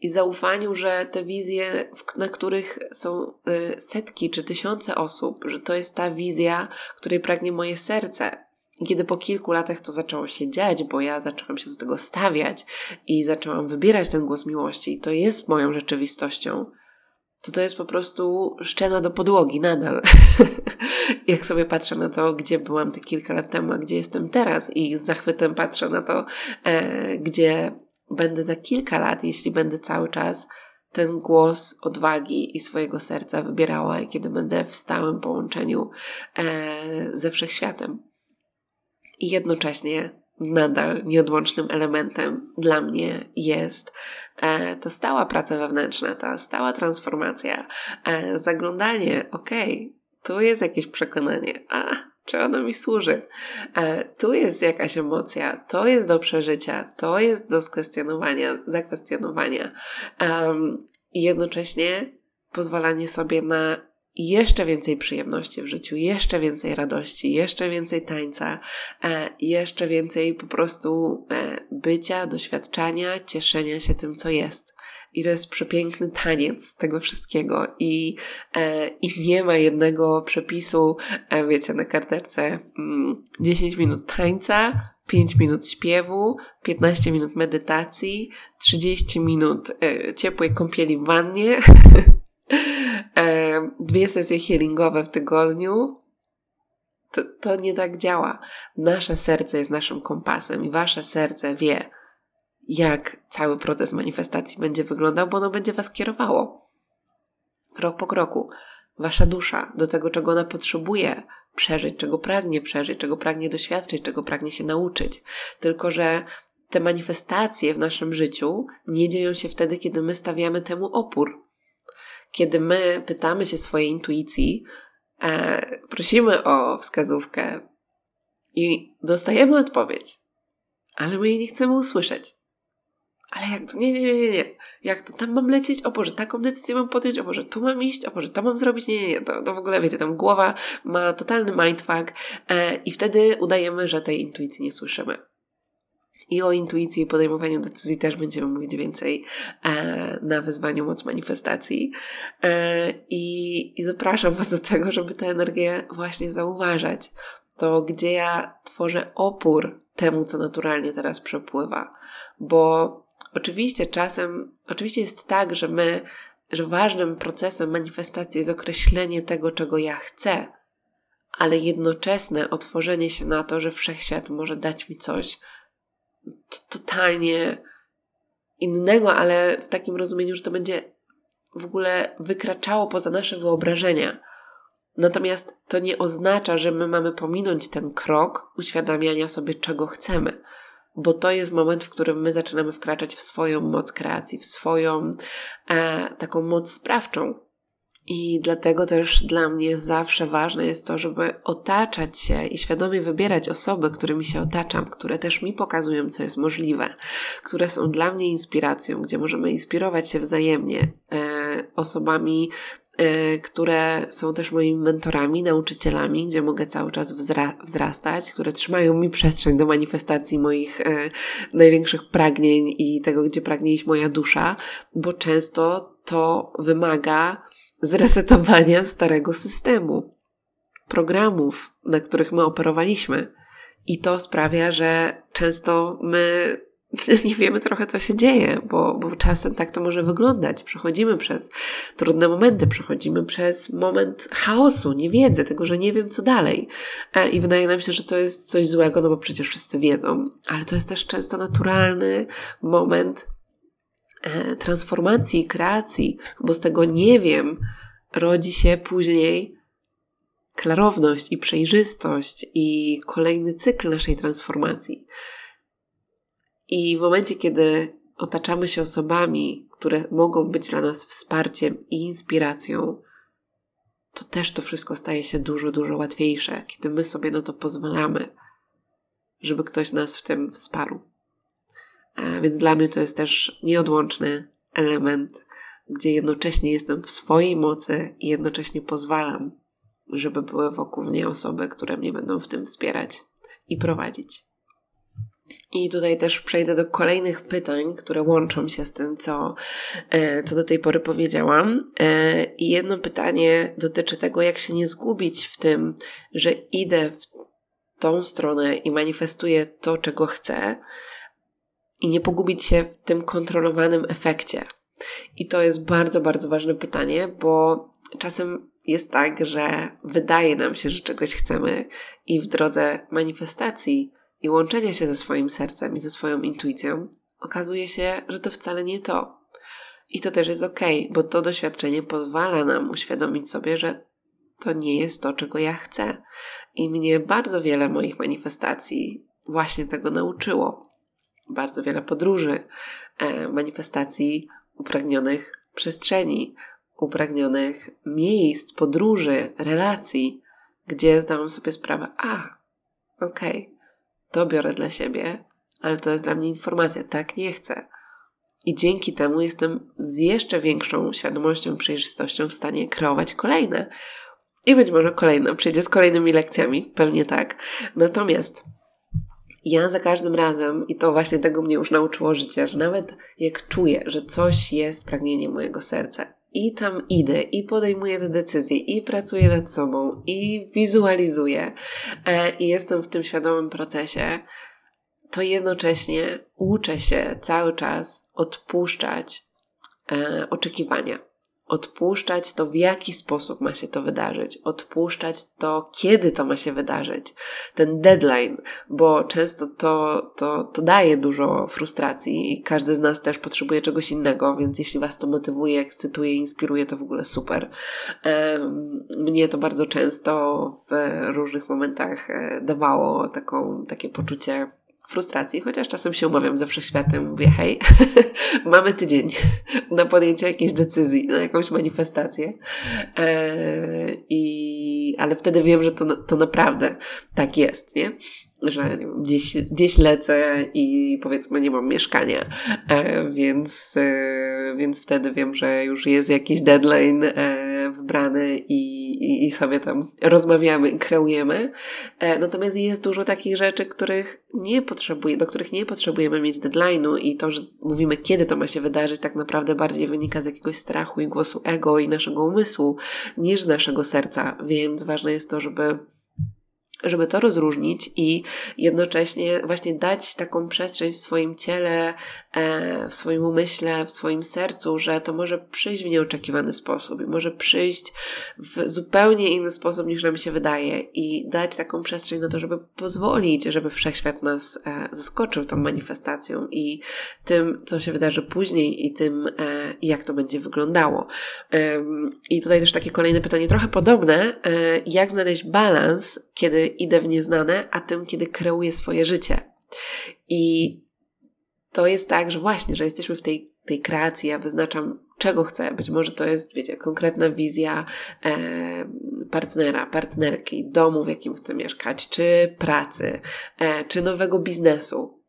i zaufaniu, że te wizje, na których są y, setki czy tysiące osób, że to jest ta wizja, której pragnie moje serce. I kiedy po kilku latach to zaczęło się dziać, bo ja zaczęłam się do tego stawiać i zaczęłam wybierać ten głos miłości, i to jest moją rzeczywistością, to to jest po prostu szczena do podłogi nadal. Jak sobie patrzę na to, gdzie byłam te kilka lat temu, a gdzie jestem teraz, i z zachwytem patrzę na to, e, gdzie będę za kilka lat, jeśli będę cały czas ten głos odwagi i swojego serca wybierała, kiedy będę w stałym połączeniu e, ze wszechświatem. I jednocześnie nadal nieodłącznym elementem dla mnie jest e, ta stała praca wewnętrzna, ta stała transformacja, e, zaglądanie, okej, okay, tu jest jakieś przekonanie, a czy ono mi służy? E, tu jest jakaś emocja, to jest do przeżycia, to jest do skwestionowania, zakwestionowania. Um, I jednocześnie pozwalanie sobie na jeszcze więcej przyjemności w życiu, jeszcze więcej radości, jeszcze więcej tańca, e, jeszcze więcej po prostu e, bycia, doświadczania, cieszenia się tym, co jest. I to jest przepiękny taniec tego wszystkiego. I, e, i nie ma jednego przepisu, wiecie, na karteczce mm, 10 minut tańca, 5 minut śpiewu, 15 minut medytacji, 30 minut ciepłej kąpieli w wannie, dwie sesje healingowe w tygodniu. To, to nie tak działa. Nasze serce jest naszym kompasem i wasze serce wie, jak cały proces manifestacji będzie wyglądał, bo ono będzie Was kierowało. Krok po kroku. Wasza dusza do tego, czego ona potrzebuje przeżyć, czego pragnie przeżyć, czego pragnie doświadczyć, czego pragnie się nauczyć. Tylko, że te manifestacje w naszym życiu nie dzieją się wtedy, kiedy my stawiamy temu opór. Kiedy my pytamy się swojej intuicji, e, prosimy o wskazówkę i dostajemy odpowiedź, ale my jej nie chcemy usłyszeć. Ale jak to? Nie, nie, nie, nie. Jak to? Tam mam lecieć? O Boże, taką decyzję mam podjąć? O Boże, tu mam iść? O Boże, to mam zrobić? Nie, nie, nie. To, to w ogóle, wiecie, tam głowa ma totalny mindfuck e, i wtedy udajemy, że tej intuicji nie słyszymy. I o intuicji i podejmowaniu decyzji też będziemy mówić więcej e, na wyzwaniu Moc Manifestacji. E, i, I zapraszam Was do tego, żeby tę energię właśnie zauważać. To, gdzie ja tworzę opór temu, co naturalnie teraz przepływa. Bo Oczywiście czasem, oczywiście jest tak, że my, że ważnym procesem manifestacji jest określenie tego, czego ja chcę, ale jednoczesne otworzenie się na to, że wszechświat może dać mi coś totalnie innego, ale w takim rozumieniu, że to będzie w ogóle wykraczało poza nasze wyobrażenia. Natomiast to nie oznacza, że my mamy pominąć ten krok uświadamiania sobie, czego chcemy bo to jest moment, w którym my zaczynamy wkraczać w swoją moc kreacji, w swoją e, taką moc sprawczą. I dlatego też dla mnie zawsze ważne jest to, żeby otaczać się i świadomie wybierać osoby, którymi się otaczam, które też mi pokazują, co jest możliwe, które są dla mnie inspiracją, gdzie możemy inspirować się wzajemnie e, osobami, Y, które są też moimi mentorami, nauczycielami, gdzie mogę cały czas wzra wzrastać, które trzymają mi przestrzeń do manifestacji moich e, największych pragnień i tego, gdzie pragnie iść moja dusza, bo często to wymaga zresetowania starego systemu, programów, na których my operowaliśmy. I to sprawia, że często my nie wiemy trochę, co się dzieje, bo, bo czasem tak to może wyglądać. Przechodzimy przez trudne momenty, przechodzimy przez moment chaosu, niewiedzy, tego, że nie wiem, co dalej. E, I wydaje nam się, że to jest coś złego, no bo przecież wszyscy wiedzą, ale to jest też często naturalny moment transformacji, kreacji, bo z tego nie wiem rodzi się później klarowność i przejrzystość i kolejny cykl naszej transformacji. I w momencie, kiedy otaczamy się osobami, które mogą być dla nas wsparciem i inspiracją, to też to wszystko staje się dużo, dużo łatwiejsze, kiedy my sobie na to pozwalamy, żeby ktoś nas w tym wsparł. A więc dla mnie to jest też nieodłączny element, gdzie jednocześnie jestem w swojej mocy i jednocześnie pozwalam, żeby były wokół mnie osoby, które mnie będą w tym wspierać i prowadzić. I tutaj też przejdę do kolejnych pytań, które łączą się z tym, co, e, co do tej pory powiedziałam. E, I jedno pytanie dotyczy tego, jak się nie zgubić w tym, że idę w tą stronę i manifestuję to, czego chcę, i nie pogubić się w tym kontrolowanym efekcie. I to jest bardzo, bardzo ważne pytanie, bo czasem jest tak, że wydaje nam się, że czegoś chcemy, i w drodze manifestacji i łączenia się ze swoim sercem i ze swoją intuicją, okazuje się, że to wcale nie to. I to też jest ok, bo to doświadczenie pozwala nam uświadomić sobie, że to nie jest to, czego ja chcę. I mnie bardzo wiele moich manifestacji właśnie tego nauczyło. Bardzo wiele podróży, e, manifestacji upragnionych przestrzeni, upragnionych miejsc, podróży, relacji, gdzie zdałam sobie sprawę, a, okej, okay, to biorę dla siebie, ale to jest dla mnie informacja, tak nie chcę. I dzięki temu jestem z jeszcze większą świadomością, przejrzystością w stanie kreować kolejne. I być może kolejne przyjdzie z kolejnymi lekcjami, pewnie tak. Natomiast ja za każdym razem, i to właśnie tego mnie już nauczyło życie, że nawet jak czuję, że coś jest pragnieniem mojego serca, i tam idę, i podejmuję te decyzje, i pracuję nad sobą, i wizualizuję, e, i jestem w tym świadomym procesie, to jednocześnie uczę się cały czas odpuszczać e, oczekiwania odpuszczać to, w jaki sposób ma się to wydarzyć, odpuszczać to, kiedy to ma się wydarzyć, ten deadline, bo często to, to, to daje dużo frustracji i każdy z nas też potrzebuje czegoś innego, więc jeśli Was to motywuje, ekscytuje, inspiruje, to w ogóle super. Mnie to bardzo często w różnych momentach e, dawało taką, takie poczucie frustracji, chociaż czasem się umawiam ze wszechświatem, mówię hej, mamy tydzień na podjęcie jakiejś decyzji, na jakąś manifestację. Eee, i, ale wtedy wiem, że to, to naprawdę tak jest, nie? Że gdzieś, gdzieś lecę i powiedzmy nie mam mieszkania, e, więc, e, więc wtedy wiem, że już jest jakiś deadline e, wbrany i, i, i sobie tam rozmawiamy, kreujemy. E, natomiast jest dużo takich rzeczy, których nie potrzebuje, do których nie potrzebujemy mieć deadline'u i to, że mówimy kiedy to ma się wydarzyć, tak naprawdę bardziej wynika z jakiegoś strachu i głosu ego i naszego umysłu niż z naszego serca, więc ważne jest to, żeby żeby to rozróżnić i jednocześnie właśnie dać taką przestrzeń w swoim ciele, w swoim umyśle, w swoim sercu, że to może przyjść w nieoczekiwany sposób i może przyjść w zupełnie inny sposób niż nam się wydaje i dać taką przestrzeń na to, żeby pozwolić, żeby wszechświat nas e, zaskoczył tą manifestacją i tym, co się wydarzy później i tym, e, jak to będzie wyglądało. I tutaj też takie kolejne pytanie, trochę podobne, jak znaleźć balans, kiedy idę w nieznane, a tym, kiedy kreuję swoje życie. I to jest tak, że właśnie, że jesteśmy w tej, tej kreacji, ja wyznaczam, czego chcę. Być może to jest, wiecie, konkretna wizja e, partnera, partnerki, domu, w jakim chcę mieszkać, czy pracy, e, czy nowego biznesu.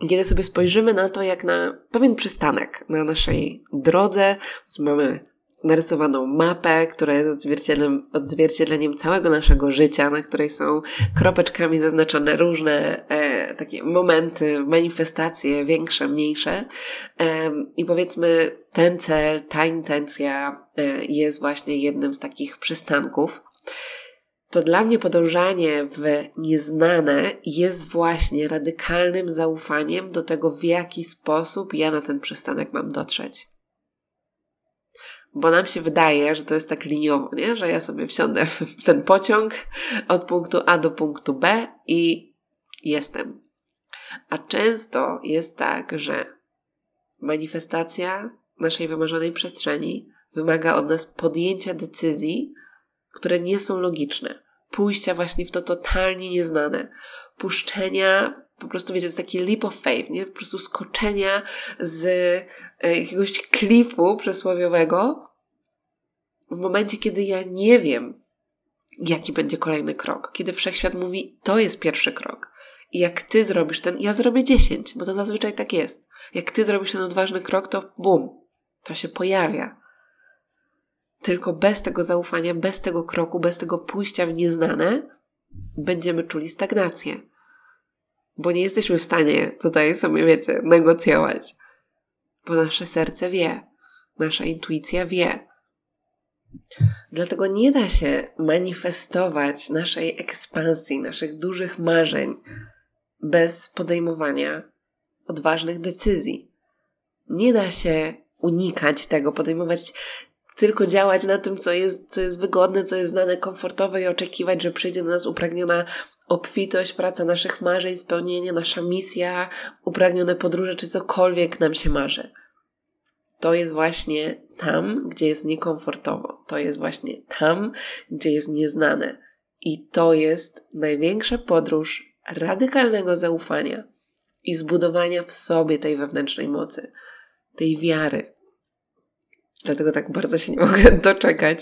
I kiedy sobie spojrzymy na to, jak na pewien przystanek na naszej drodze, mamy narysowaną mapę, która jest odzwierciedleniem, odzwierciedleniem całego naszego życia, na której są kropeczkami zaznaczone różne e, takie momenty, manifestacje, większe, mniejsze. E, I powiedzmy, ten cel, ta intencja e, jest właśnie jednym z takich przystanków to dla mnie podążanie w nieznane jest właśnie radykalnym zaufaniem do tego, w jaki sposób ja na ten przystanek mam dotrzeć bo nam się wydaje, że to jest tak liniowo, nie? że ja sobie wsiądę w ten pociąg od punktu A do punktu B i jestem. A często jest tak, że manifestacja naszej wymarzonej przestrzeni wymaga od nas podjęcia decyzji, które nie są logiczne. Pójścia właśnie w to totalnie nieznane. Puszczenia po prostu, wiecie, to taki leap of faith, nie? Po prostu skoczenia z e, jakiegoś klifu przysłowiowego w momencie, kiedy ja nie wiem, jaki będzie kolejny krok. Kiedy wszechświat mówi, to jest pierwszy krok. I jak ty zrobisz ten, ja zrobię dziesięć, bo to zazwyczaj tak jest. Jak ty zrobisz ten odważny krok, to bum, to się pojawia. Tylko bez tego zaufania, bez tego kroku, bez tego pójścia w nieznane, będziemy czuli stagnację bo nie jesteśmy w stanie tutaj sobie, wiecie, negocjować. Bo nasze serce wie, nasza intuicja wie. Dlatego nie da się manifestować naszej ekspansji, naszych dużych marzeń bez podejmowania odważnych decyzji. Nie da się unikać tego, podejmować tylko działać na tym, co jest, co jest wygodne, co jest znane, komfortowe i oczekiwać, że przyjdzie do nas upragniona obfitość, praca naszych marzeń, spełnienie, nasza misja, upragnione podróże, czy cokolwiek nam się marzy. To jest właśnie tam, gdzie jest niekomfortowo. To jest właśnie tam, gdzie jest nieznane. I to jest największa podróż, radykalnego zaufania i zbudowania w sobie tej wewnętrznej mocy, tej wiary. Dlatego tak bardzo się nie mogę doczekać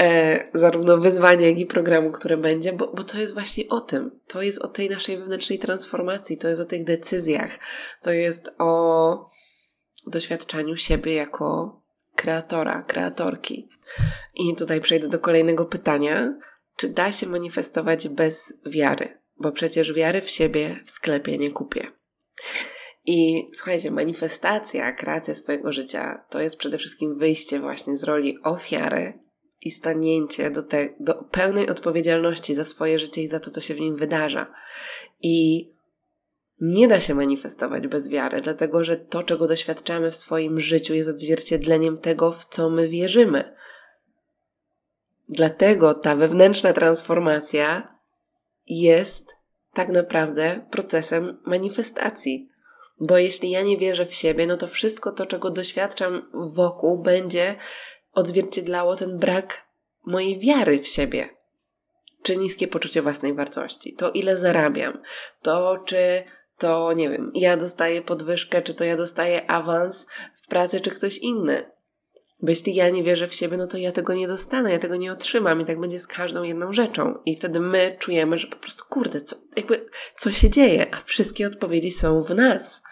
e, zarówno wyzwania, jak i programu, które będzie, bo, bo to jest właśnie o tym. To jest o tej naszej wewnętrznej transformacji, to jest o tych decyzjach, to jest o doświadczaniu siebie jako kreatora, kreatorki. I tutaj przejdę do kolejnego pytania. Czy da się manifestować bez wiary? Bo przecież wiary w siebie w sklepie nie kupię. I słuchajcie, manifestacja, kreacja swojego życia to jest przede wszystkim wyjście właśnie z roli ofiary i stanięcie do, te, do pełnej odpowiedzialności za swoje życie i za to, co się w nim wydarza. I nie da się manifestować bez wiary, dlatego że to, czego doświadczamy w swoim życiu, jest odzwierciedleniem tego, w co my wierzymy. Dlatego ta wewnętrzna transformacja jest tak naprawdę procesem manifestacji. Bo jeśli ja nie wierzę w siebie, no to wszystko to, czego doświadczam wokół, będzie odzwierciedlało ten brak mojej wiary w siebie. Czy niskie poczucie własnej wartości, to ile zarabiam, to czy to nie wiem, ja dostaję podwyżkę, czy to ja dostaję awans w pracy, czy ktoś inny. Bo jeśli ja nie wierzę w siebie, no to ja tego nie dostanę, ja tego nie otrzymam i tak będzie z każdą jedną rzeczą. I wtedy my czujemy, że po prostu kurde, co, jakby, co się dzieje, a wszystkie odpowiedzi są w nas.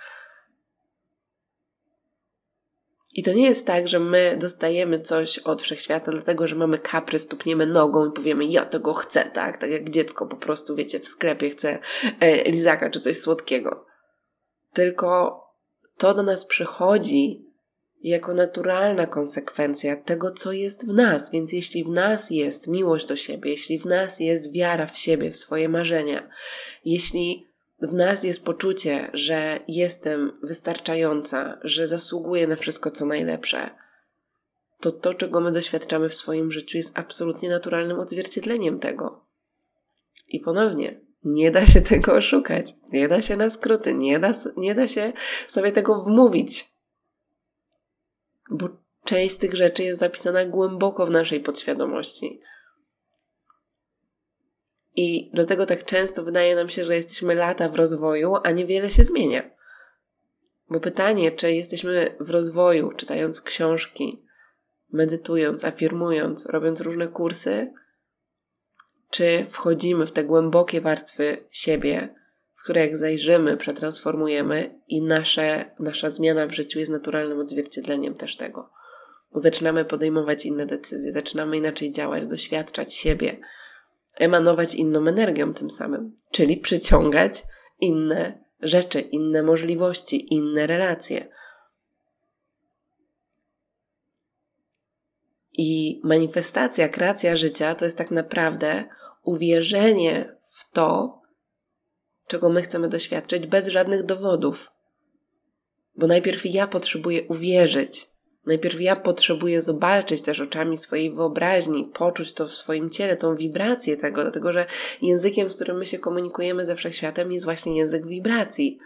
I to nie jest tak, że my dostajemy coś od wszechświata, dlatego że mamy kapry, stupniemy nogą i powiemy, ja tego chcę, tak? Tak jak dziecko po prostu, wiecie, w sklepie chce e, lizaka czy coś słodkiego. Tylko to do nas przychodzi jako naturalna konsekwencja tego, co jest w nas. Więc jeśli w nas jest miłość do siebie, jeśli w nas jest wiara w siebie, w swoje marzenia, jeśli w nas jest poczucie, że jestem wystarczająca, że zasługuję na wszystko, co najlepsze, to to, czego my doświadczamy w swoim życiu, jest absolutnie naturalnym odzwierciedleniem tego. I ponownie, nie da się tego oszukać, nie da się na skróty, nie da, nie da się sobie tego wmówić, bo część z tych rzeczy jest zapisana głęboko w naszej podświadomości. I dlatego tak często wydaje nam się, że jesteśmy lata w rozwoju, a niewiele się zmienia. Bo pytanie, czy jesteśmy w rozwoju, czytając książki, medytując, afirmując, robiąc różne kursy, czy wchodzimy w te głębokie warstwy siebie, które jak zajrzymy, przetransformujemy i nasze, nasza zmiana w życiu jest naturalnym odzwierciedleniem też tego. Bo zaczynamy podejmować inne decyzje, zaczynamy inaczej działać, doświadczać siebie, emanować inną energią tym samym, czyli przyciągać inne rzeczy, inne możliwości, inne relacje. I manifestacja, kreacja życia to jest tak naprawdę uwierzenie w to, czego my chcemy doświadczyć, bez żadnych dowodów. Bo najpierw ja potrzebuję uwierzyć, Najpierw ja potrzebuję zobaczyć też oczami swojej wyobraźni, poczuć to w swoim ciele, tą wibrację tego, dlatego że językiem, z którym my się komunikujemy ze wszechświatem, jest właśnie język wibracji.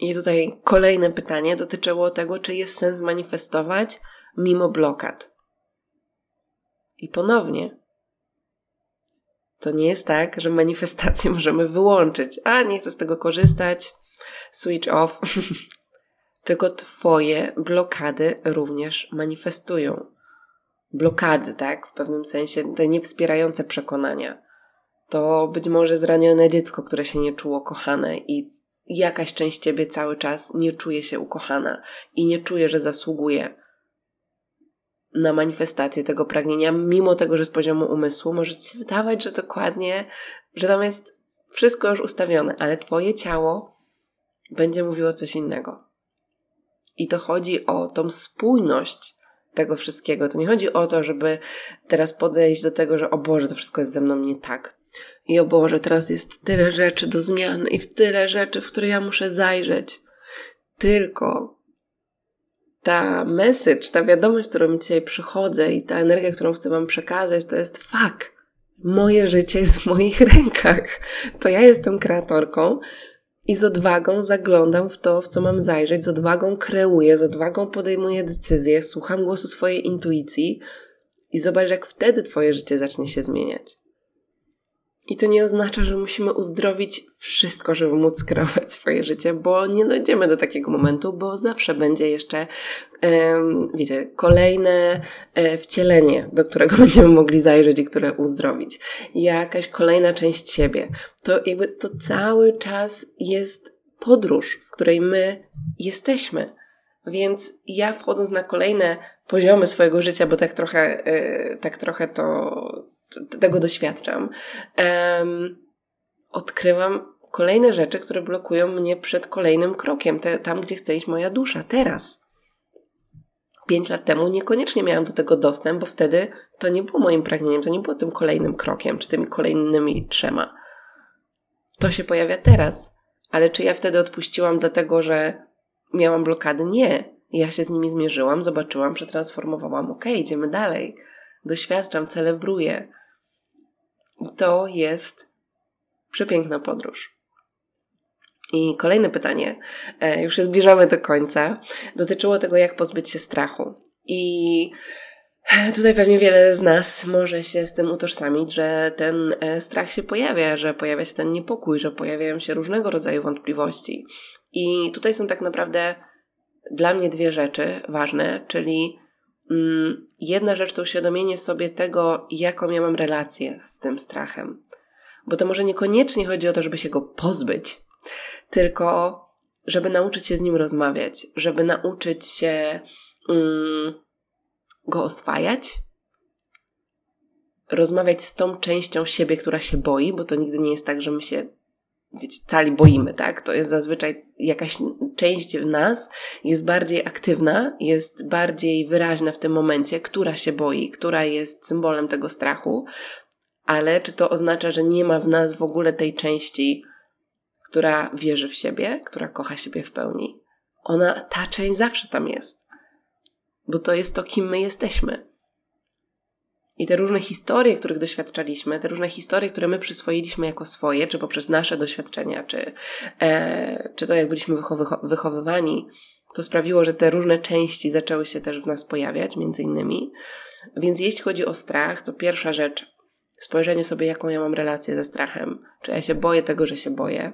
I tutaj kolejne pytanie dotyczyło tego, czy jest sens manifestować mimo blokad. I ponownie, to nie jest tak, że manifestację możemy wyłączyć. A, nie chcę z tego korzystać, switch off. tylko Twoje blokady również manifestują. Blokady, tak, w pewnym sensie, te niewspierające przekonania. To być może zranione dziecko, które się nie czuło kochane i jakaś część ciebie cały czas nie czuje się ukochana i nie czuje, że zasługuje na manifestację tego pragnienia, mimo tego, że z poziomu umysłu może ci się wydawać, że dokładnie, że tam jest wszystko już ustawione, ale twoje ciało będzie mówiło coś innego. I to chodzi o tą spójność tego wszystkiego. To nie chodzi o to, żeby teraz podejść do tego, że o Boże, to wszystko jest ze mną nie tak. I o Boże, teraz jest tyle rzeczy do zmian i w tyle rzeczy, w które ja muszę zajrzeć. Tylko ta message, ta wiadomość, którą dzisiaj przychodzę i ta energia, którą chcę Wam przekazać, to jest fakt. Moje życie jest w moich rękach. To ja jestem kreatorką, i z odwagą zaglądam w to, w co mam zajrzeć, z odwagą kreuję, z odwagą podejmuję decyzje, słucham głosu swojej intuicji i zobacz, jak wtedy Twoje życie zacznie się zmieniać. I to nie oznacza, że musimy uzdrowić wszystko, żeby móc kreować swoje życie, bo nie dojdziemy do takiego momentu, bo zawsze będzie jeszcze, um, wiecie, kolejne e, wcielenie, do którego będziemy mogli zajrzeć i które uzdrowić. Jakaś kolejna część siebie. To jakby to cały czas jest podróż, w której my jesteśmy. Więc ja wchodząc na kolejne poziomy swojego życia, bo tak trochę, yy, tak trochę to, tego doświadczam, um, odkrywam kolejne rzeczy, które blokują mnie przed kolejnym krokiem, te, tam gdzie chce iść moja dusza, teraz. Pięć lat temu niekoniecznie miałam do tego dostęp, bo wtedy to nie było moim pragnieniem, to nie było tym kolejnym krokiem, czy tymi kolejnymi trzema. To się pojawia teraz. Ale czy ja wtedy odpuściłam dlatego, że miałam blokady? Nie. Ja się z nimi zmierzyłam, zobaczyłam, przetransformowałam. Okej, okay, idziemy dalej. Doświadczam, celebruję. I to jest przepiękna podróż. I kolejne pytanie, e, już się zbliżamy do końca, dotyczyło tego, jak pozbyć się strachu. I tutaj pewnie wiele z nas może się z tym utożsamić, że ten e, strach się pojawia, że pojawia się ten niepokój, że pojawiają się różnego rodzaju wątpliwości. I tutaj są tak naprawdę dla mnie dwie rzeczy ważne, czyli jedna rzecz to uświadomienie sobie tego, jaką ja mam relację z tym strachem. Bo to może niekoniecznie chodzi o to, żeby się go pozbyć, tylko żeby nauczyć się z nim rozmawiać, żeby nauczyć się mm, go oswajać, rozmawiać z tą częścią siebie, która się boi, bo to nigdy nie jest tak, że my się wiecie, cali boimy, tak? To jest zazwyczaj jakaś część w nas jest bardziej aktywna, jest bardziej wyraźna w tym momencie, która się boi, która jest symbolem tego strachu, ale czy to oznacza, że nie ma w nas w ogóle tej części, która wierzy w siebie, która kocha siebie w pełni? Ona, ta część zawsze tam jest, bo to jest to, kim my jesteśmy. I te różne historie, których doświadczaliśmy, te różne historie, które my przyswoiliśmy jako swoje, czy poprzez nasze doświadczenia, czy, e, czy to, jak byliśmy wychowy- wychowywani, to sprawiło, że te różne części zaczęły się też w nas pojawiać, między innymi. Więc jeśli chodzi o strach, to pierwsza rzecz, spojrzenie sobie, jaką ja mam relację ze strachem. Czy ja się boję tego, że się boję?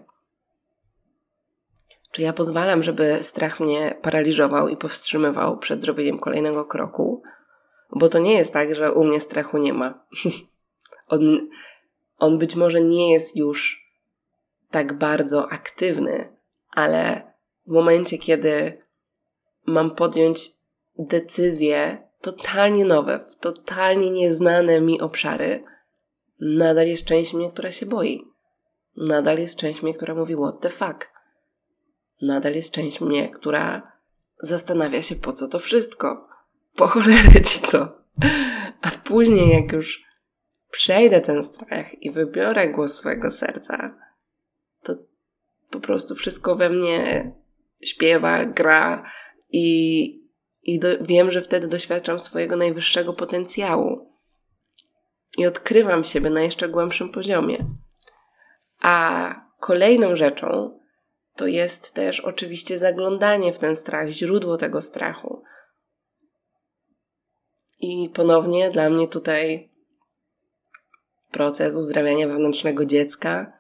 Czy ja pozwalam, żeby strach mnie paraliżował i powstrzymywał przed zrobieniem kolejnego kroku? Bo to nie jest tak, że u mnie strachu nie ma. on, on być może nie jest już tak bardzo aktywny, ale w momencie, kiedy mam podjąć decyzje totalnie nowe, w totalnie nieznane mi obszary, nadal jest część mnie, która się boi. Nadal jest część mnie, która mówi what the fuck. Nadal jest część mnie, która zastanawia się po co to wszystko po cholerę ci to. A później, jak już przejdę ten strach i wybiorę głos swojego serca, to po prostu wszystko we mnie śpiewa, gra i, i do, wiem, że wtedy doświadczam swojego najwyższego potencjału i odkrywam siebie na jeszcze głębszym poziomie. A kolejną rzeczą to jest też oczywiście zaglądanie w ten strach, źródło tego strachu. I ponownie dla mnie tutaj proces uzdrawiania wewnętrznego dziecka,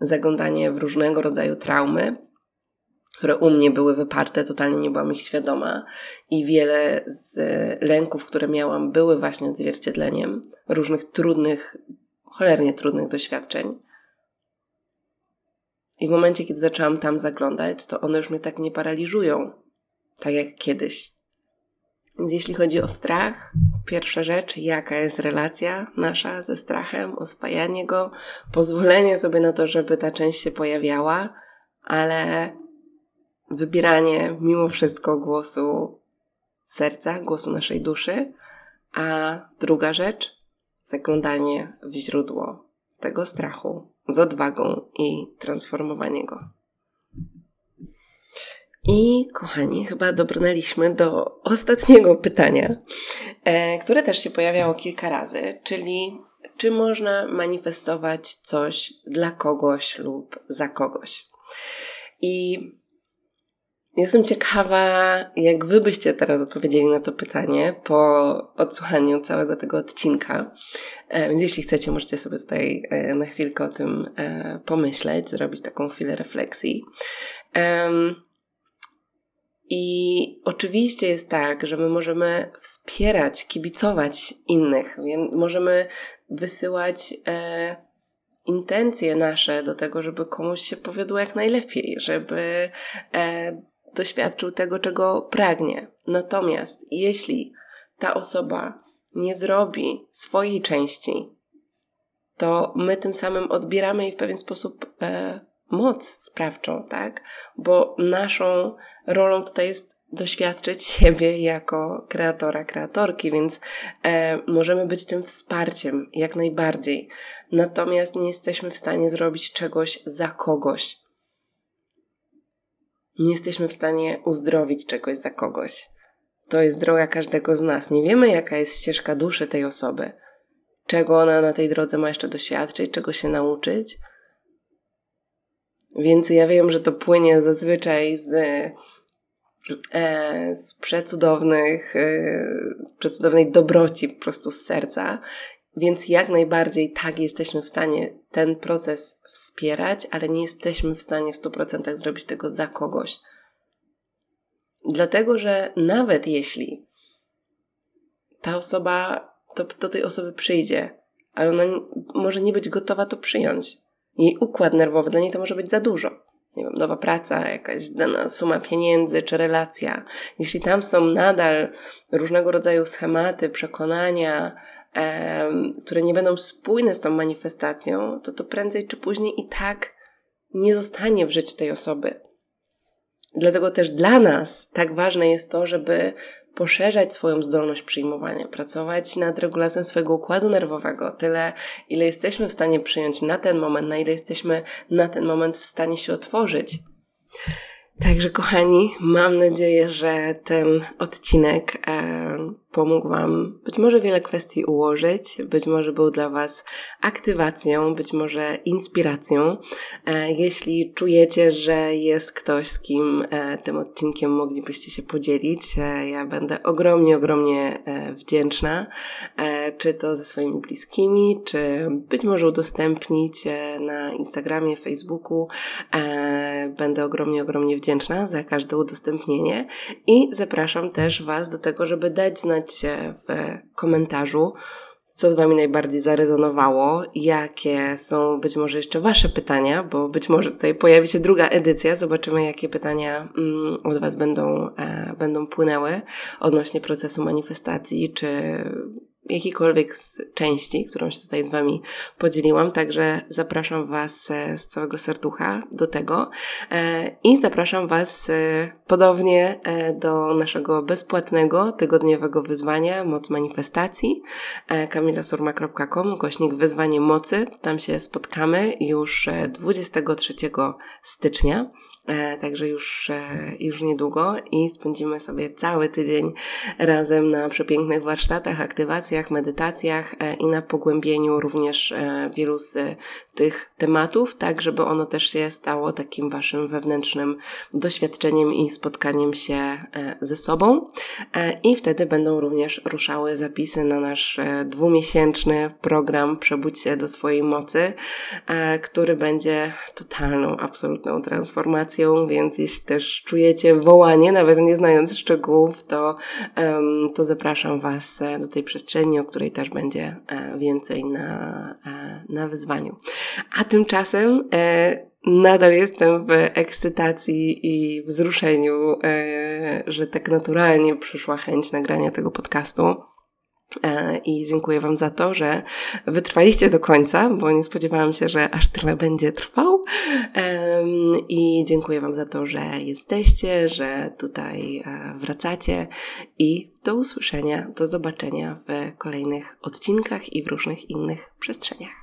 zaglądanie w różnego rodzaju traumy, które u mnie były wyparte, totalnie nie byłam ich świadoma i wiele z lęków, które miałam, były właśnie odzwierciedleniem różnych trudnych, cholernie trudnych doświadczeń. I w momencie, kiedy zaczęłam tam zaglądać, to one już mnie tak nie paraliżują, tak jak kiedyś. Więc jeśli chodzi o strach, pierwsza rzecz, jaka jest relacja nasza ze strachem, oswajanie go, pozwolenie sobie na to, żeby ta część się pojawiała, ale wybieranie mimo wszystko głosu serca, głosu naszej duszy, a druga rzecz, zaglądanie w źródło tego strachu z odwagą i transformowanie go. I kochani, chyba dobrnęliśmy do ostatniego pytania, e, które też się pojawiało kilka razy, czyli czy można manifestować coś dla kogoś lub za kogoś. I Jestem ciekawa, jak wy byście teraz odpowiedzieli na to pytanie po odsłuchaniu całego tego odcinka. E, więc jeśli chcecie, możecie sobie tutaj e, na chwilkę o tym pomyśleć, zrobić taką chwilę refleksji. I oczywiście jest tak, że my możemy wspierać, kibicować innych, więc możemy wysyłać intencje nasze do tego, żeby komuś się powiodło jak najlepiej, żeby doświadczył tego, czego pragnie. Natomiast jeśli ta osoba nie zrobi swojej części, to my tym samym odbieramy jej w pewien sposób e, moc sprawczą, tak? Bo naszą rolą tutaj jest doświadczyć siebie jako kreatora, kreatorki, więc e, możemy być tym wsparciem jak najbardziej. Natomiast nie jesteśmy w stanie zrobić czegoś za kogoś nie jesteśmy w stanie uzdrowić czegoś za kogoś. To jest droga każdego z nas. Nie wiemy, jaka jest ścieżka duszy tej osoby, czego ona na tej drodze ma jeszcze doświadczyć, czego się nauczyć. Więc ja wiem, że to płynie zazwyczaj z, z przecudownych, e, przecudownej dobroci po prostu z serca więc jak najbardziej tak jesteśmy w stanie ten proces wspierać, ale nie jesteśmy w stanie w 100% zrobić tego za kogoś. Dlatego, że nawet jeśli ta osoba to, do tej osoby przyjdzie, ale ona może nie być gotowa to przyjąć. Jej układ nerwowy dla niej to może być za dużo. Nie wiem, nowa praca, jakaś dana suma pieniędzy czy relacja. Jeśli tam są nadal różnego rodzaju schematy, przekonania, które nie będą spójne z tą manifestacją, to to prędzej czy później i tak nie zostanie w życiu tej osoby. Dlatego też dla nas tak ważne jest to, żeby poszerzać swoją zdolność przyjmowania, pracować nad regulacją swojego układu nerwowego, tyle ile jesteśmy w stanie przyjąć na ten moment, na ile jesteśmy na ten moment w stanie się otworzyć. Także, kochani, mam nadzieję, że ten odcinek pomógł Wam być może wiele kwestii ułożyć, być może był dla Was aktywacją, być może inspiracją. E, jeśli czujecie, że jest ktoś, z kim e, tym odcinkiem moglibyście się podzielić, e, ja będę ogromnie, ogromnie wdzięczna, czy to ze swoimi bliskimi, czy być może udostępnić na Instagramie, Facebooku. Będę ogromnie, ogromnie wdzięczna za każde udostępnienie i zapraszam też Was do tego, żeby dać znać w komentarzu, co z Wami najbardziej zarezonowało, jakie są być może jeszcze Wasze pytania, bo być może tutaj pojawi się druga edycja, zobaczymy jakie pytania mm, od Was będą, e, będą płynęły odnośnie procesu manifestacji, czy jakikolwiek z części, którą się tutaj z Wami podzieliłam. Także zapraszam Was e, z całego serducha do tego e, i zapraszam Was e, podobnie do naszego bezpłatnego tygodniowego wyzwania Moc Manifestacji kamilasurma.com kośnik wyzwanie mocy. Tam się spotkamy już 23 stycznia. E, także już, e, już niedługo i spędzimy sobie cały tydzień razem na przepięknych warsztatach, aktywacjach, medytacjach e, i na pogłębieniu również wielu z tych tematów, tak żeby ono też się stało takim waszym wewnętrznym doświadczeniem i spotkaniem się ze sobą. I wtedy będą również ruszały zapisy na nasz dwumiesięczny program Przebudź się do swojej mocy, który będzie totalną, absolutną transformacją więc jeśli też czujecie wołanie, nawet nie znając szczegółów, to, to zapraszam Was e, do tej przestrzeni, o której też będzie e, więcej na, e, na wyzwaniu. A tymczasem nadal jestem w ekscytacji i wzruszeniu, że tak naturalnie przyszła chęć nagrania tego podcastu. E, I dziękuję Wam za to, że wytrwaliście do końca, bo nie spodziewałam się, że aż tyle będzie trwał. I dziękuję Wam za to, że jesteście, że tutaj e, wracacie i do usłyszenia, do zobaczenia w kolejnych odcinkach i w różnych innych przestrzeniach.